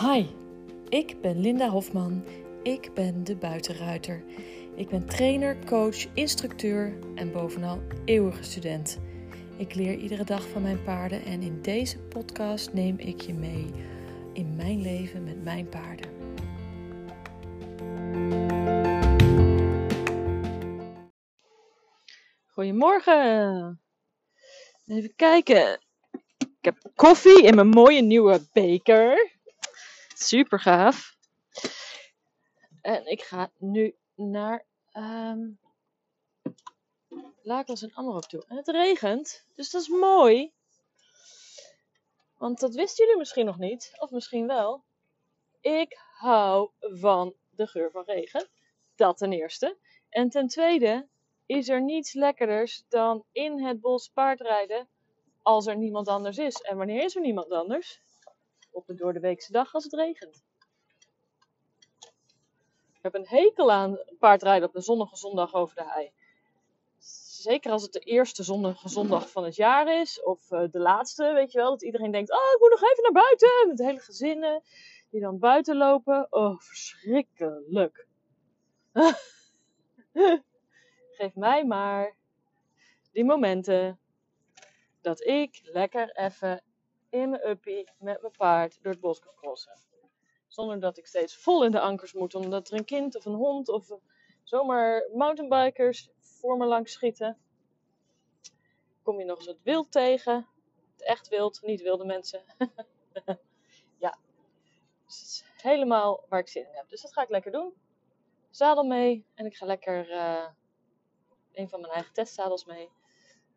Hi, ik ben Linda Hofman. Ik ben de buitenruiter. Ik ben trainer, coach, instructeur en bovenal eeuwige student. Ik leer iedere dag van mijn paarden en in deze podcast neem ik je mee in mijn leven met mijn paarden. Goedemorgen. Even kijken. Ik heb koffie in mijn mooie nieuwe beker. Super gaaf. En ik ga nu naar um, Lakels en Amarok toe. En het regent, dus dat is mooi. Want dat wisten jullie misschien nog niet, of misschien wel. Ik hou van de geur van regen. Dat ten eerste. En ten tweede is er niets lekkerders dan in het bos paardrijden als er niemand anders is. En wanneer is er niemand anders? Op de door de weekse dag als het regent. Ik heb een hekel aan paardrijden op een zonnige zondag over de hei. Zeker als het de eerste zonnige zondag van het jaar is, of uh, de laatste, weet je wel. Dat iedereen denkt, oh, ik moet nog even naar buiten. Met hele gezinnen die dan buiten lopen. Oh, verschrikkelijk. Geef mij maar die momenten dat ik lekker even in mijn uppie met mijn paard door het bos kan crossen. Zonder dat ik steeds vol in de ankers moet, omdat er een kind of een hond of zomaar mountainbikers voor me langs schieten. Kom je nog eens het wild tegen. Het echt wild, niet wilde mensen. ja, dus is helemaal waar ik zin in heb. Dus dat ga ik lekker doen. Zadel mee en ik ga lekker uh, een van mijn eigen testzadels mee.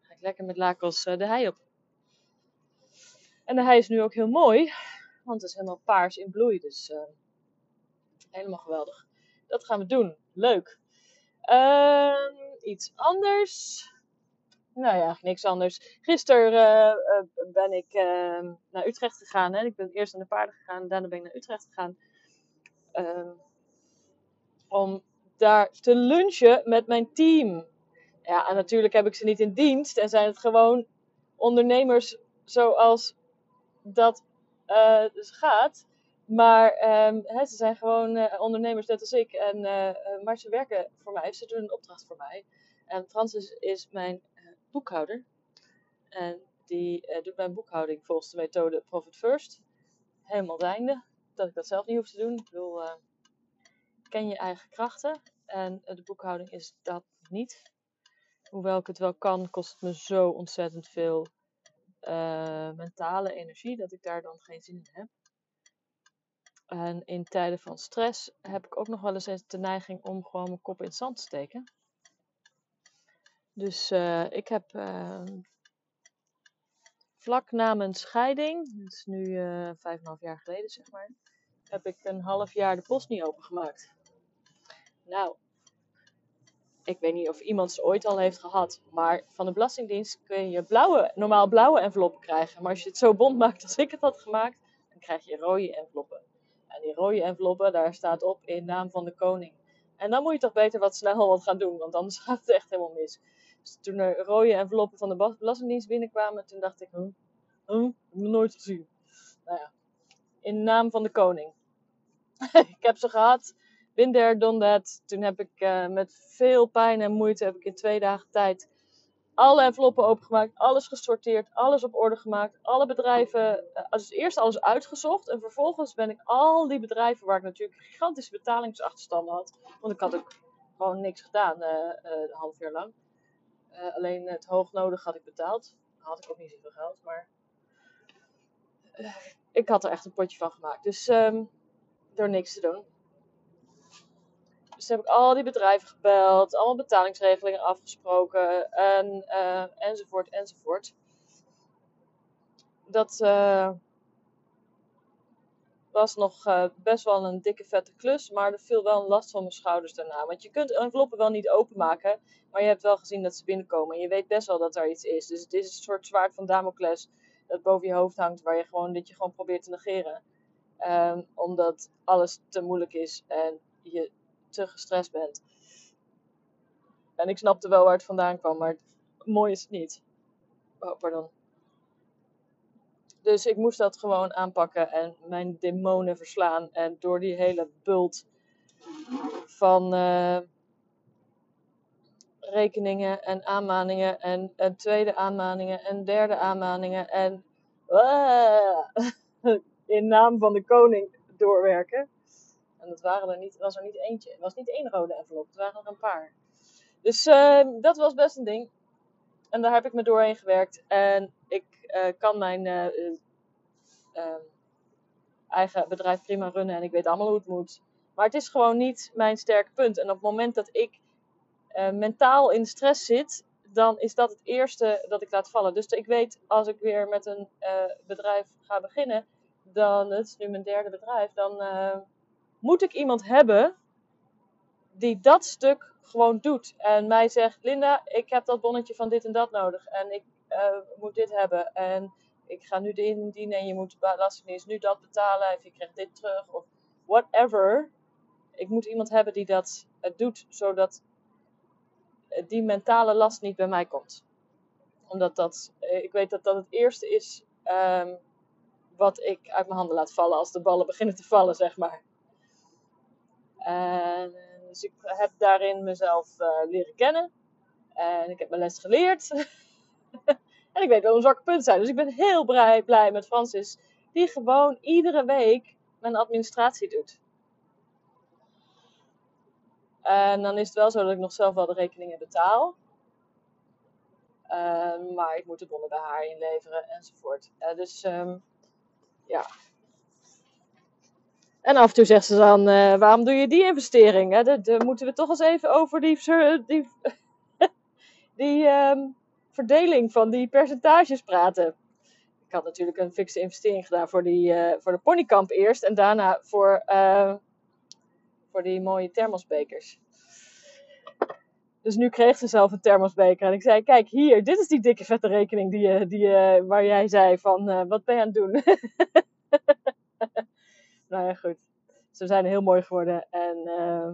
Ga ik lekker met lakels uh, de hei op. En hei is nu ook heel mooi, want het is helemaal paars in bloei. Dus uh, helemaal geweldig. Dat gaan we doen. Leuk. Uh, iets anders. Nou ja, niks anders. Gisteren uh, ben ik ehm, naar Utrecht gegaan. Hè. Ik ben eerst naar de paarden gegaan, daarna ben ik naar Utrecht gegaan. Ehm, om daar te lunchen met mijn team. Ja, en natuurlijk heb ik ze niet in dienst en zijn het gewoon ondernemers zoals dat uh, dus gaat. Maar hè, ze zijn gewoon uh, ondernemers net als ik. En, uh, maar ze werken voor mij. Ze doen een opdracht voor mij. En Francis is mijn boekhouder. En die doet mijn boekhouding volgens de methode Profit First. Helemaal het einde. Dat ik dat zelf niet hoef te doen. Ik bedoel, ken je eigen krachten. En de boekhouding is dat niet. Hoewel ik het wel kan, kost het me zo ontzettend veel uh, mentale energie dat ik daar dan geen zin in heb. En in tijden van stress heb ik ook nog wel eens de neiging om gewoon mijn kop in het zand te steken. Dus uh, ik heb uh, vlak na mijn scheiding, dat is nu vijf en half jaar geleden zeg maar, heb ik een half jaar de post niet opengemaakt. Nou, ik weet niet of iemand ze ooit al heeft gehad, maar van de Belastingdienst kun je blauwe, normaal blauwe enveloppen krijgen. Maar als je het zo bont maakt als ik het had gemaakt, dan krijg je rode enveloppen. En die rode enveloppen, daar staat op in naam van de koning. En dan moet je toch beter wat snel wat gaan doen, want anders gaat het echt helemaal mis. Dus toen er rode enveloppen van de Belastingdienst binnenkwamen, toen dacht ik, huh, huh, heb ik nog nooit gezien. Nou ja, in naam van de koning. ik heb ze gehad been there, done. Toen heb ik uh, met veel pijn en moeite heb ik in twee dagen tijd alle enveloppen opengemaakt, alles gesorteerd, alles op orde gemaakt, alle bedrijven, uh, dus eerst alles uitgezocht en vervolgens ben ik al die bedrijven waar ik natuurlijk gigantische betalingsachterstanden had, want ik had ook gewoon niks gedaan uh, een half jaar lang. alleen het hoognodig had ik betaald. Had ik ook niet zoveel geld, maar ik had er echt een potje van gemaakt. Dus um, door niks te doen. Dus heb ik al die bedrijven gebeld, allemaal betalingsregelingen afgesproken en, uh, enzovoort enzovoort. Dat uh, was nog uh, best wel een dikke vette klus, maar er viel wel een last van mijn schouders daarna. Want je kunt enveloppen wel niet openmaken, maar je hebt wel gezien dat ze binnenkomen. En je weet best wel dat er iets is. Dus het is een soort zwaard van Damocles dat boven je hoofd hangt, waar je gewoon, dat je gewoon probeert te negeren. Um, omdat alles te moeilijk is en je te gestrest bent. En ik snapte wel waar het vandaan kwam, maar mooi is het niet. Oh, pardon. Dus ik moest dat gewoon aanpakken en mijn demonen verslaan. En door die hele bult van uh, rekeningen en aanmaningen en, tweede aanmaningen en derde aanmaningen en uh, in naam van de koning doorwerken. En dat waren er niet, was er niet eentje. Het was niet één rode envelop, het waren er een paar. Dus uh, dat was best een ding. En daar heb ik me doorheen gewerkt. En ik uh, kan mijn uh, eigen bedrijf prima runnen. En ik weet allemaal hoe het moet. Maar het is gewoon niet mijn sterke punt. En op het moment dat ik mentaal in stress zit, dan is dat het eerste dat ik laat vallen. Dus ik weet als ik weer met een bedrijf ga beginnen, dan, het is nu mijn derde bedrijf, dan moet ik iemand hebben die dat stuk gewoon doet. En mij zegt, Linda, ik heb dat bonnetje van dit en dat nodig. En ik uh, moet dit hebben. En ik ga nu dit indienen en je moet belastingdienst nu dat betalen. Of je krijgt dit terug. Of whatever. Ik moet iemand hebben die dat uh, doet, zodat die mentale last niet bij mij komt. Omdat dat, ik weet dat dat het eerste is um, wat ik uit mijn handen laat vallen als de ballen beginnen te vallen, zeg maar. En dus ik heb daarin mezelf uh, leren kennen. En ik heb mijn les geleerd. en ik weet wel een zwakke punt zijn. Dus ik ben heel blij, blij met Francis. Die gewoon iedere week mijn administratie doet. En dan is het wel zo dat ik nog zelf wel de rekeningen betaal. Uh, maar ik moet de bonnen bij haar inleveren enzovoort. Uh, dus um, ja, en af en toe zegt ze dan, uh, waarom doe je die investering? Hè? Moeten we toch eens even over die, die, um, verdeling van die percentages praten. Ik had natuurlijk een fixe investering gedaan voor, die, uh, voor de ponykamp eerst. En daarna voor, uh, voor die mooie thermosbekers. Dus nu kreeg ze zelf een thermosbeker. En ik zei, kijk hier, dit is die dikke vette rekening die, die, waar jij zei van, wat ben je aan het doen? nou ja, goed. Ze zijn heel mooi geworden en uh,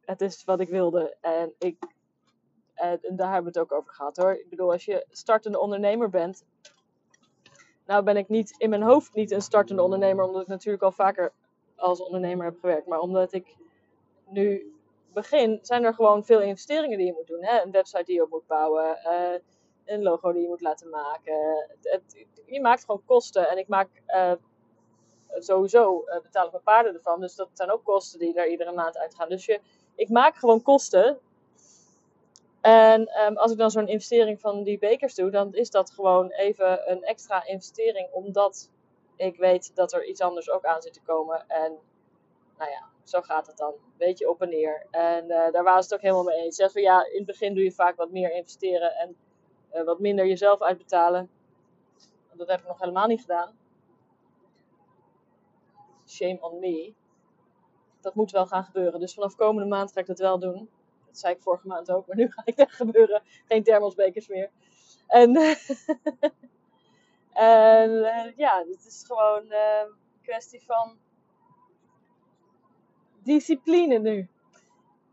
het is wat ik wilde. En, ik, en, daar hebben we het ook over gehad hoor. Ik bedoel, als je startende ondernemer bent. Nou ben ik niet in mijn hoofd niet een startende ondernemer, omdat ik natuurlijk al vaker als ondernemer heb gewerkt. Maar omdat ik nu begin, zijn er gewoon veel investeringen die je moet doen. Hè? Een website die je op moet bouwen, uh, een logo die je moet laten maken. Het, je maakt gewoon kosten. En ik maak uh, sowieso betaal ik mijn paarden ervan. Dus dat zijn ook kosten die daar iedere maand uitgaan. Dus je, ik maak gewoon kosten. En um, als ik dan zo'n investering van die bekers doe, dan is dat gewoon even een extra investering. Omdat ik weet dat er iets anders ook aan zit te komen. En nou ja, zo gaat het dan. Beetje op en neer. En uh, daar waren ze het ook helemaal mee eens. Ze ja, in het begin doe je vaak wat meer investeren en uh, wat minder jezelf uitbetalen. Dat heb ik nog helemaal niet gedaan shame on me. Dat moet wel gaan gebeuren. Dus vanaf komende maand ga ik dat wel doen. Dat zei ik vorige maand ook, maar nu ga ik dat gebeuren. Geen thermosbekers meer. En, en uh, ja, het is gewoon een kwestie van discipline nu.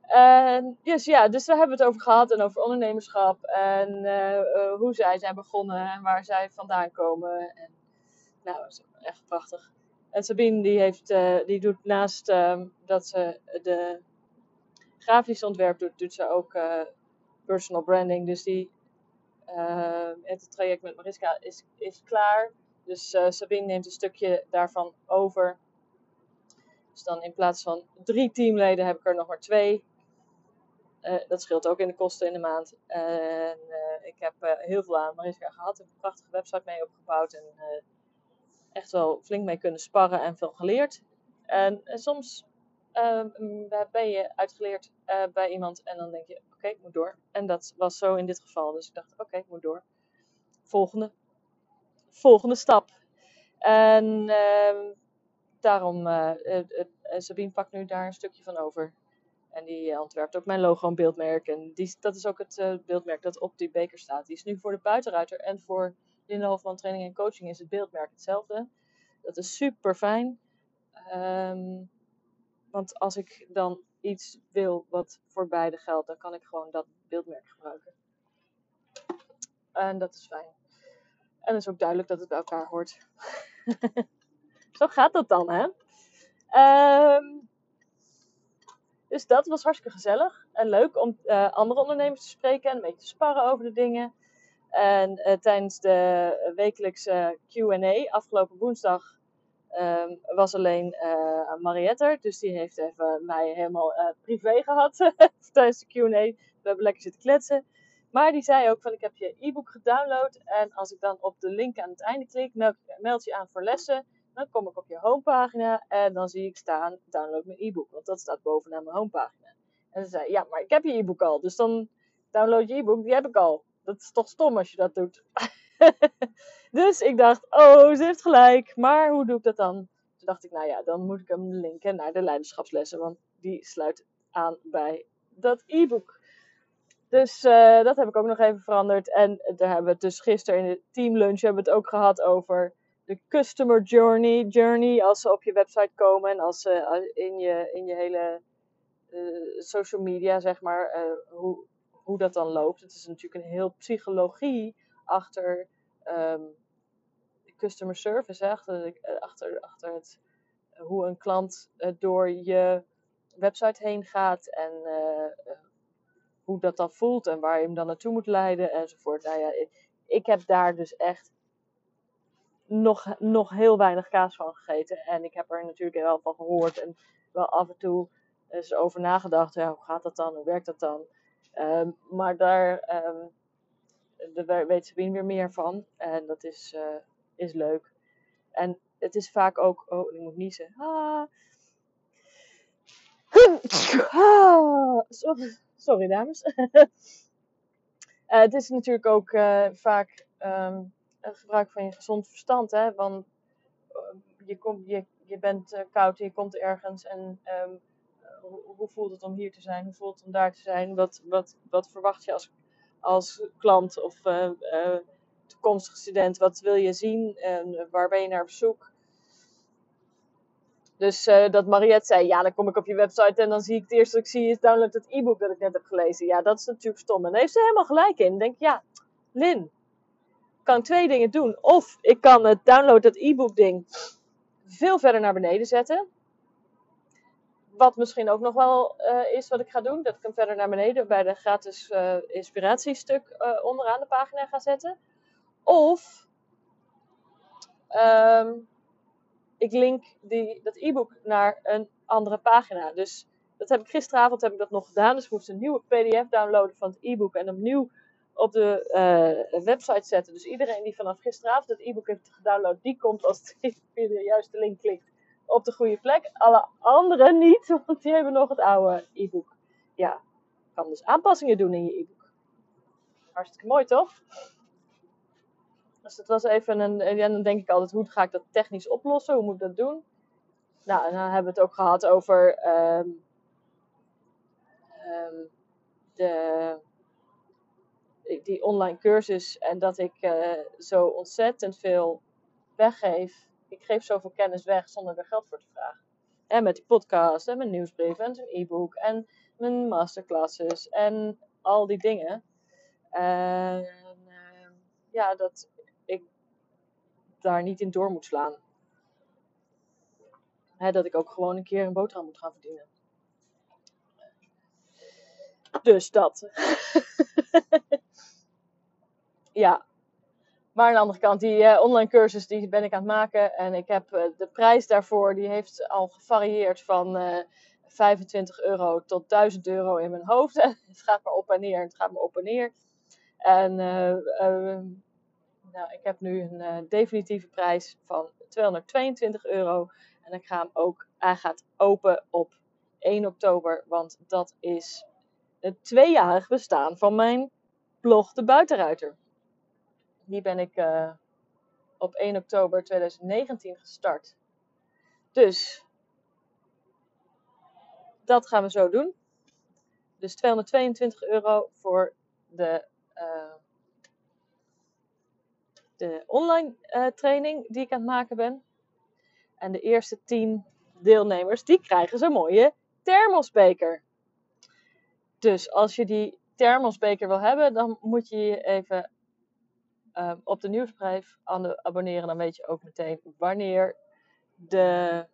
En dus ja, dus daar hebben we het over gehad en over ondernemerschap en uh, hoe zij zijn begonnen en waar zij vandaan komen. En, nou, dat is echt prachtig. En Sabine die, uh, die doet naast uh, dat ze de grafisch ontwerp doet, doet ze ook uh, personal branding. Dus die, het traject met Mariska is, is klaar. Dus Sabine neemt een stukje daarvan over. Dus dan in plaats van drie teamleden heb ik er nog maar twee. dat scheelt ook in de kosten in de maand. En ik heb heel veel aan Mariska gehad. Ik een prachtige website mee opgebouwd. En echt wel flink mee kunnen sparren en veel geleerd. En, soms uh, ben je uitgeleerd uh, bij iemand en dan denk je, oké, ik moet door. En dat was zo in dit geval. Dus ik dacht, oké, ik moet door. Volgende. Volgende stap. En uh, daarom, uh, Sabine pakt nu daar een stukje van over. En die ontwerpt ook mijn logo en beeldmerk. En die, dat is ook het beeldmerk dat op die beker staat. Die is nu voor de buitenruiter en voor Linda Hofman Training en Coaching is het beeldmerk hetzelfde. Dat is super fijn. Um, want als ik dan iets wil wat voor beide geldt, dan kan ik gewoon dat beeldmerk gebruiken. En dat is fijn. En het is ook duidelijk dat het bij elkaar hoort. Zo gaat dat dan, hè? Ehm, dus dat was hartstikke gezellig en leuk om uh, andere ondernemers te spreken en een beetje te sparren over de dingen. En uh, tijdens de wekelijkse QA, afgelopen woensdag, um, was alleen uh, Mariette. Dus die heeft even mij helemaal privé gehad tijdens de QA. We hebben lekker zitten kletsen. Maar die zei ook van ik heb je e-book gedownload. En als ik dan op de link aan het einde klik, meld je aan voor lessen. Dan kom ik op je homepagina en dan zie ik staan download mijn e-book. Want dat staat bovenaan mijn homepagina. En ze zei ja, maar ik heb je e-book al. Dus dan download je e-book, die heb ik al. Dat is toch stom als je dat doet. dus ik dacht, oh, ze heeft gelijk. Maar hoe doe ik dat dan? Toen dacht ik, nou ja, dan moet ik hem linken naar de leiderschapslessen. Want die sluit aan bij dat e-book. Dus uh, dat heb ik ook nog even veranderd. En daar hebben we het dus gisteren in de teamlunch hebben we het ook gehad over de customer journey. Journey als ze op je website komen en als ze in je, in je hele uh, social media, zeg maar, hoe, hoe dat dan loopt. Het is natuurlijk een heel psychologie achter um, customer service, hè? Achter, achter, het, hoe een klant door je website heen gaat en hoe dat dan voelt en waar je hem dan naartoe moet leiden enzovoort. Nou ja, ik heb daar dus echt nog, nog heel weinig kaas van gegeten. En ik heb er natuurlijk wel van gehoord en wel af en toe eens over nagedacht. Hoe gaat dat dan? Hoe werkt dat dan? Um, maar daar, um, daar weet Sabine weer meer van. En dat is, uh, is leuk. En het is vaak ook. Oh, ik moet niezen. Ah. sorry. Sorry, dames. uh, het is natuurlijk ook uh, vaak het gebruik van je gezond verstand. Hè? Want je, je, je bent koud je komt ergens. En hoe, hoe, voelt het om hier te zijn? Hoe voelt het om daar te zijn? Wat, wat, wat verwacht je als, als klant of toekomstig student? Wat wil je zien? En waar ben je naar op zoek? Dus uh, dat Mariette zei, ja, dan kom ik op je website en dan zie ik het eerste wat ik zie is download het e-book dat ik net heb gelezen. Ja, dat is natuurlijk stom. En daar heeft ze helemaal gelijk in. Dan denk ik, ja, Lin, kan twee dingen doen. Of ik kan het download dat e-book ding veel verder naar beneden zetten. Wat misschien ook nog wel uh, is wat ik ga doen. Dat ik hem verder naar beneden bij de gratis uh, inspiratiestuk onderaan de pagina ga zetten. Of... Um, ik link die, dat e-book naar een andere pagina. Dus dat heb ik gisteravond heb ik dat nog gedaan. Dus ik moest een nieuwe PDF downloaden van het e-book en opnieuw op de website zetten. Dus iedereen die vanaf gisteravond het e-book heeft gedownload, die komt als hij via de juiste link klikt op de goede plek. Alle anderen niet, want die hebben nog het oude e-book. Ja, kan dus aanpassingen doen in je e-book. Hartstikke mooi, toch? Dus dat was even een. En dan denk ik altijd, hoe ga ik dat technisch oplossen? Hoe moet ik dat doen? Nou, en dan hebben we het ook gehad over um, um, de, die online cursus. En dat ik uh, zo ontzettend veel weggeef. Ik geef zoveel kennis weg zonder er geld voor te vragen. En met die podcast en mijn nieuwsbrief en zijn e-book en mijn masterclasses en al die dingen. En uh, ja, dat daar niet in door moet slaan. Hè, dat ik ook gewoon een keer een boterham moet gaan verdienen. Dus dat. ja. Maar aan de andere kant, die uh, online cursus die ben ik aan het maken. En ik heb uh, de prijs daarvoor, die heeft al gevarieerd van uh, eh, 25 euro tot 1000 euro in mijn hoofd. het gaat maar op en neer, het gaat maar op en neer. En nou, ik heb nu een definitieve prijs van 222 euro. En ik ga hem ook, hij gaat open op 1 oktober, want dat is het tweejarig bestaan van mijn blog De Buitenruiter. Die ben ik uh, op 1 oktober 2019 gestart. Dus dat gaan we zo doen. Dus 222 euro voor de uh, de online uh, training die ik aan het maken ben. En de eerste 10 deelnemers, die krijgen zo'n mooie thermosbeker. Dus als je die thermosbeker wil hebben, dan moet je je even ehm, op de nieuwsbrief abonneren. Dan weet je ook meteen wanneer de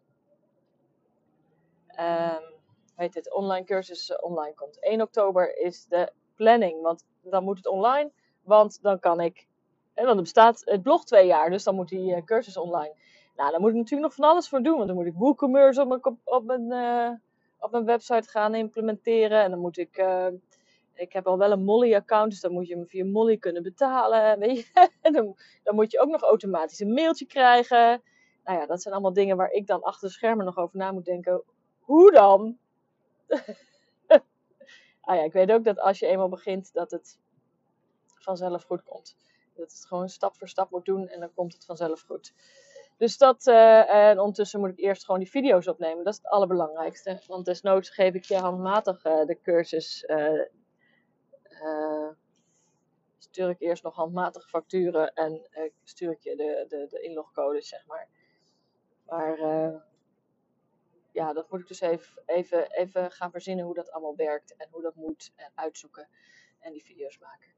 um, weet het, online cursus online komt. 1 oktober is de planning, want dan moet het online, want dan kan ik, en dan bestaat het blog twee jaar, dus dan moet die uh, cursus online. Nou, dan moet ik natuurlijk nog van alles voor doen, want dan moet ik WooCommerce op mijn, op mijn, uh, op mijn website gaan implementeren en dan moet ik... Uh, ik heb al wel een Molly-account, dus dan moet je hem via Molly kunnen betalen. Weet je? Dan, dan, moet je ook nog automatisch een mailtje krijgen. Nou ja, dat zijn allemaal dingen waar ik dan achter de schermen nog over na moet denken. Hoe dan? ah ja, ik weet ook dat als je eenmaal begint, dat het vanzelf goed komt. Dat het gewoon stap voor stap moet doen en dan komt het vanzelf goed. Dus dat, uh, en ondertussen moet ik eerst gewoon die video's opnemen. Dat is het allerbelangrijkste. Want desnoods geef ik je handmatig uh, de cursus. Uh, stuur ik eerst nog handmatig facturen en stuur ik je de, de, de inlogcodes, zeg maar. Maar ja, dat moet ik dus even, even, even gaan verzinnen hoe dat allemaal werkt en hoe dat moet en uitzoeken en die video's maken.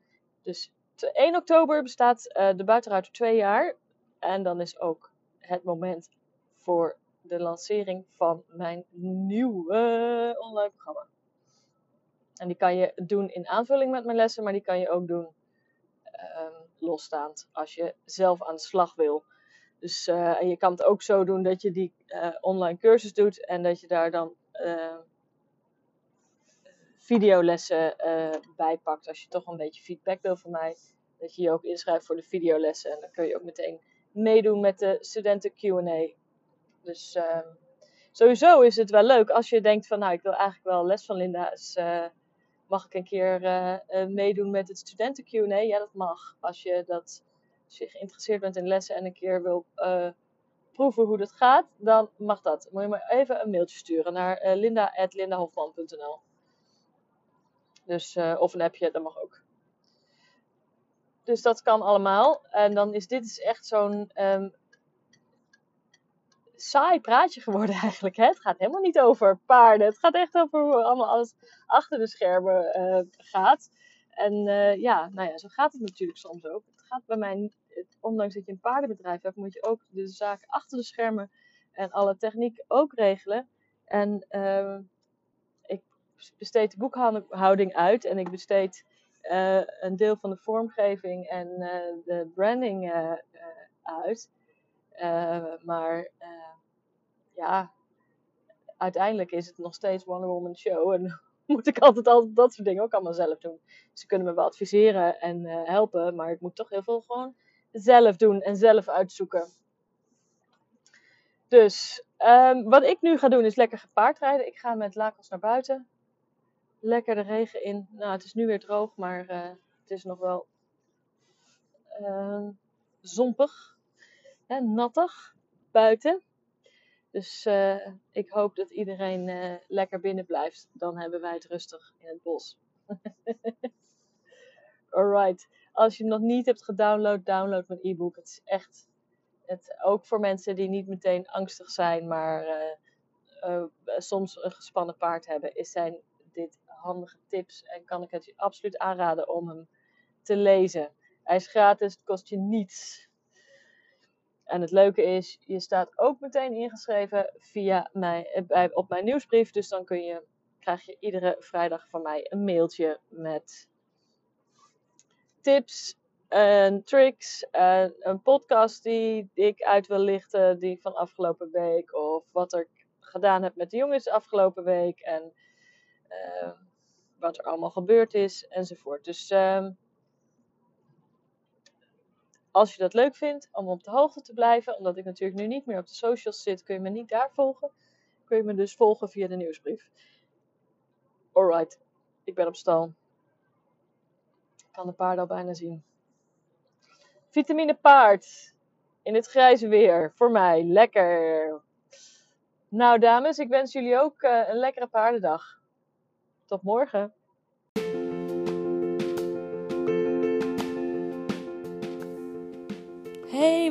Dus 1 oktober bestaat de buitenruiter twee jaar en dan is ook het moment voor de lancering van mijn nieuwe online programma. En die kan je doen in aanvulling met mijn lessen, maar die kan je ook doen um, losstaand als je zelf aan de slag wil. Dus uh, je kan het ook zo doen dat je die uh, online cursus doet en dat je daar dan uh, videolessen bij pakt. Als je toch een beetje feedback wil van mij, dat je je ook inschrijft voor de videolessen. En dan kun je ook meteen meedoen met de studenten QA. Dus ehm, sowieso is het wel leuk als je denkt van nou ik wil eigenlijk wel les van Linda. Dus, mag ik een keer meedoen met het studenten QA? Ja, dat mag. Als je dat als geïnteresseerd bent in lessen en een keer wil uh, proeven hoe dat gaat, dan mag dat. Moet je maar even een mailtje sturen naar uh, linda.lindahofman.nl. Dus, of een appje, dat mag ook. Dus dat kan allemaal. En dan is dit is echt zo'n um, saai praatje geworden eigenlijk. Hè? Het gaat helemaal niet over paarden. Het gaat echt over hoe allemaal alles achter de schermen uh, gaat. En uh, ja, nou ja, zo gaat het natuurlijk soms ook. Het gaat bij mij ondanks dat je een paardenbedrijf hebt, moet je ook de zaak achter de schermen en alle techniek ook regelen. En uh, ik besteed de boekhouding uit en ik besteed uh, een deel van de vormgeving en de branding uit. Maar ja, uiteindelijk is het nog steeds Wonder Woman show en moet ik altijd, altijd dat soort dingen ook allemaal zelf doen. Ze kunnen me wel adviseren en helpen, maar ik moet toch heel veel gewoon zelf doen en zelf uitzoeken. Dus um, wat ik nu ga doen is lekker gepaardrijden. Ik ga met lakels naar buiten. Lekker de regen in. Nou, het is nu weer droog, maar het is nog wel uh, zompig. Nattig buiten. Dus uh, ik hoop dat iedereen uh, lekker binnen blijft. Dan hebben wij het rustig in het bos. Alright als je hem nog niet hebt gedownload, download mijn e-book. Het is echt, het, ook voor mensen die niet meteen angstig zijn, maar uh, soms een gespannen paard hebben, is zijn dit handige tips en kan ik het je absoluut aanraden om hem te lezen. Hij is gratis, het kost je niets. En het leuke is, je staat ook meteen ingeschreven via mij, bij, op mijn nieuwsbrief. Dus dan kun je, krijg je iedere vrijdag van mij een mailtje met tips en tricks. En een podcast die, ik uit wil lichten, die van afgelopen week. Of wat ik gedaan heb met de jongens afgelopen week. En uh, wat er allemaal gebeurd is enzovoort. Dus uh, als je dat leuk vindt om op de hoogte te blijven, omdat ik natuurlijk nu niet meer op de socials zit, kun je me niet daar volgen. Kun je me dus volgen via de nieuwsbrief. Alright, ik ben op stal kan de paarden al bijna zien. Vitamine paard. In het grijze weer. Voor mij. Lekker. Nou dames, ik wens jullie ook uh, een lekkere paardendag. Tot morgen.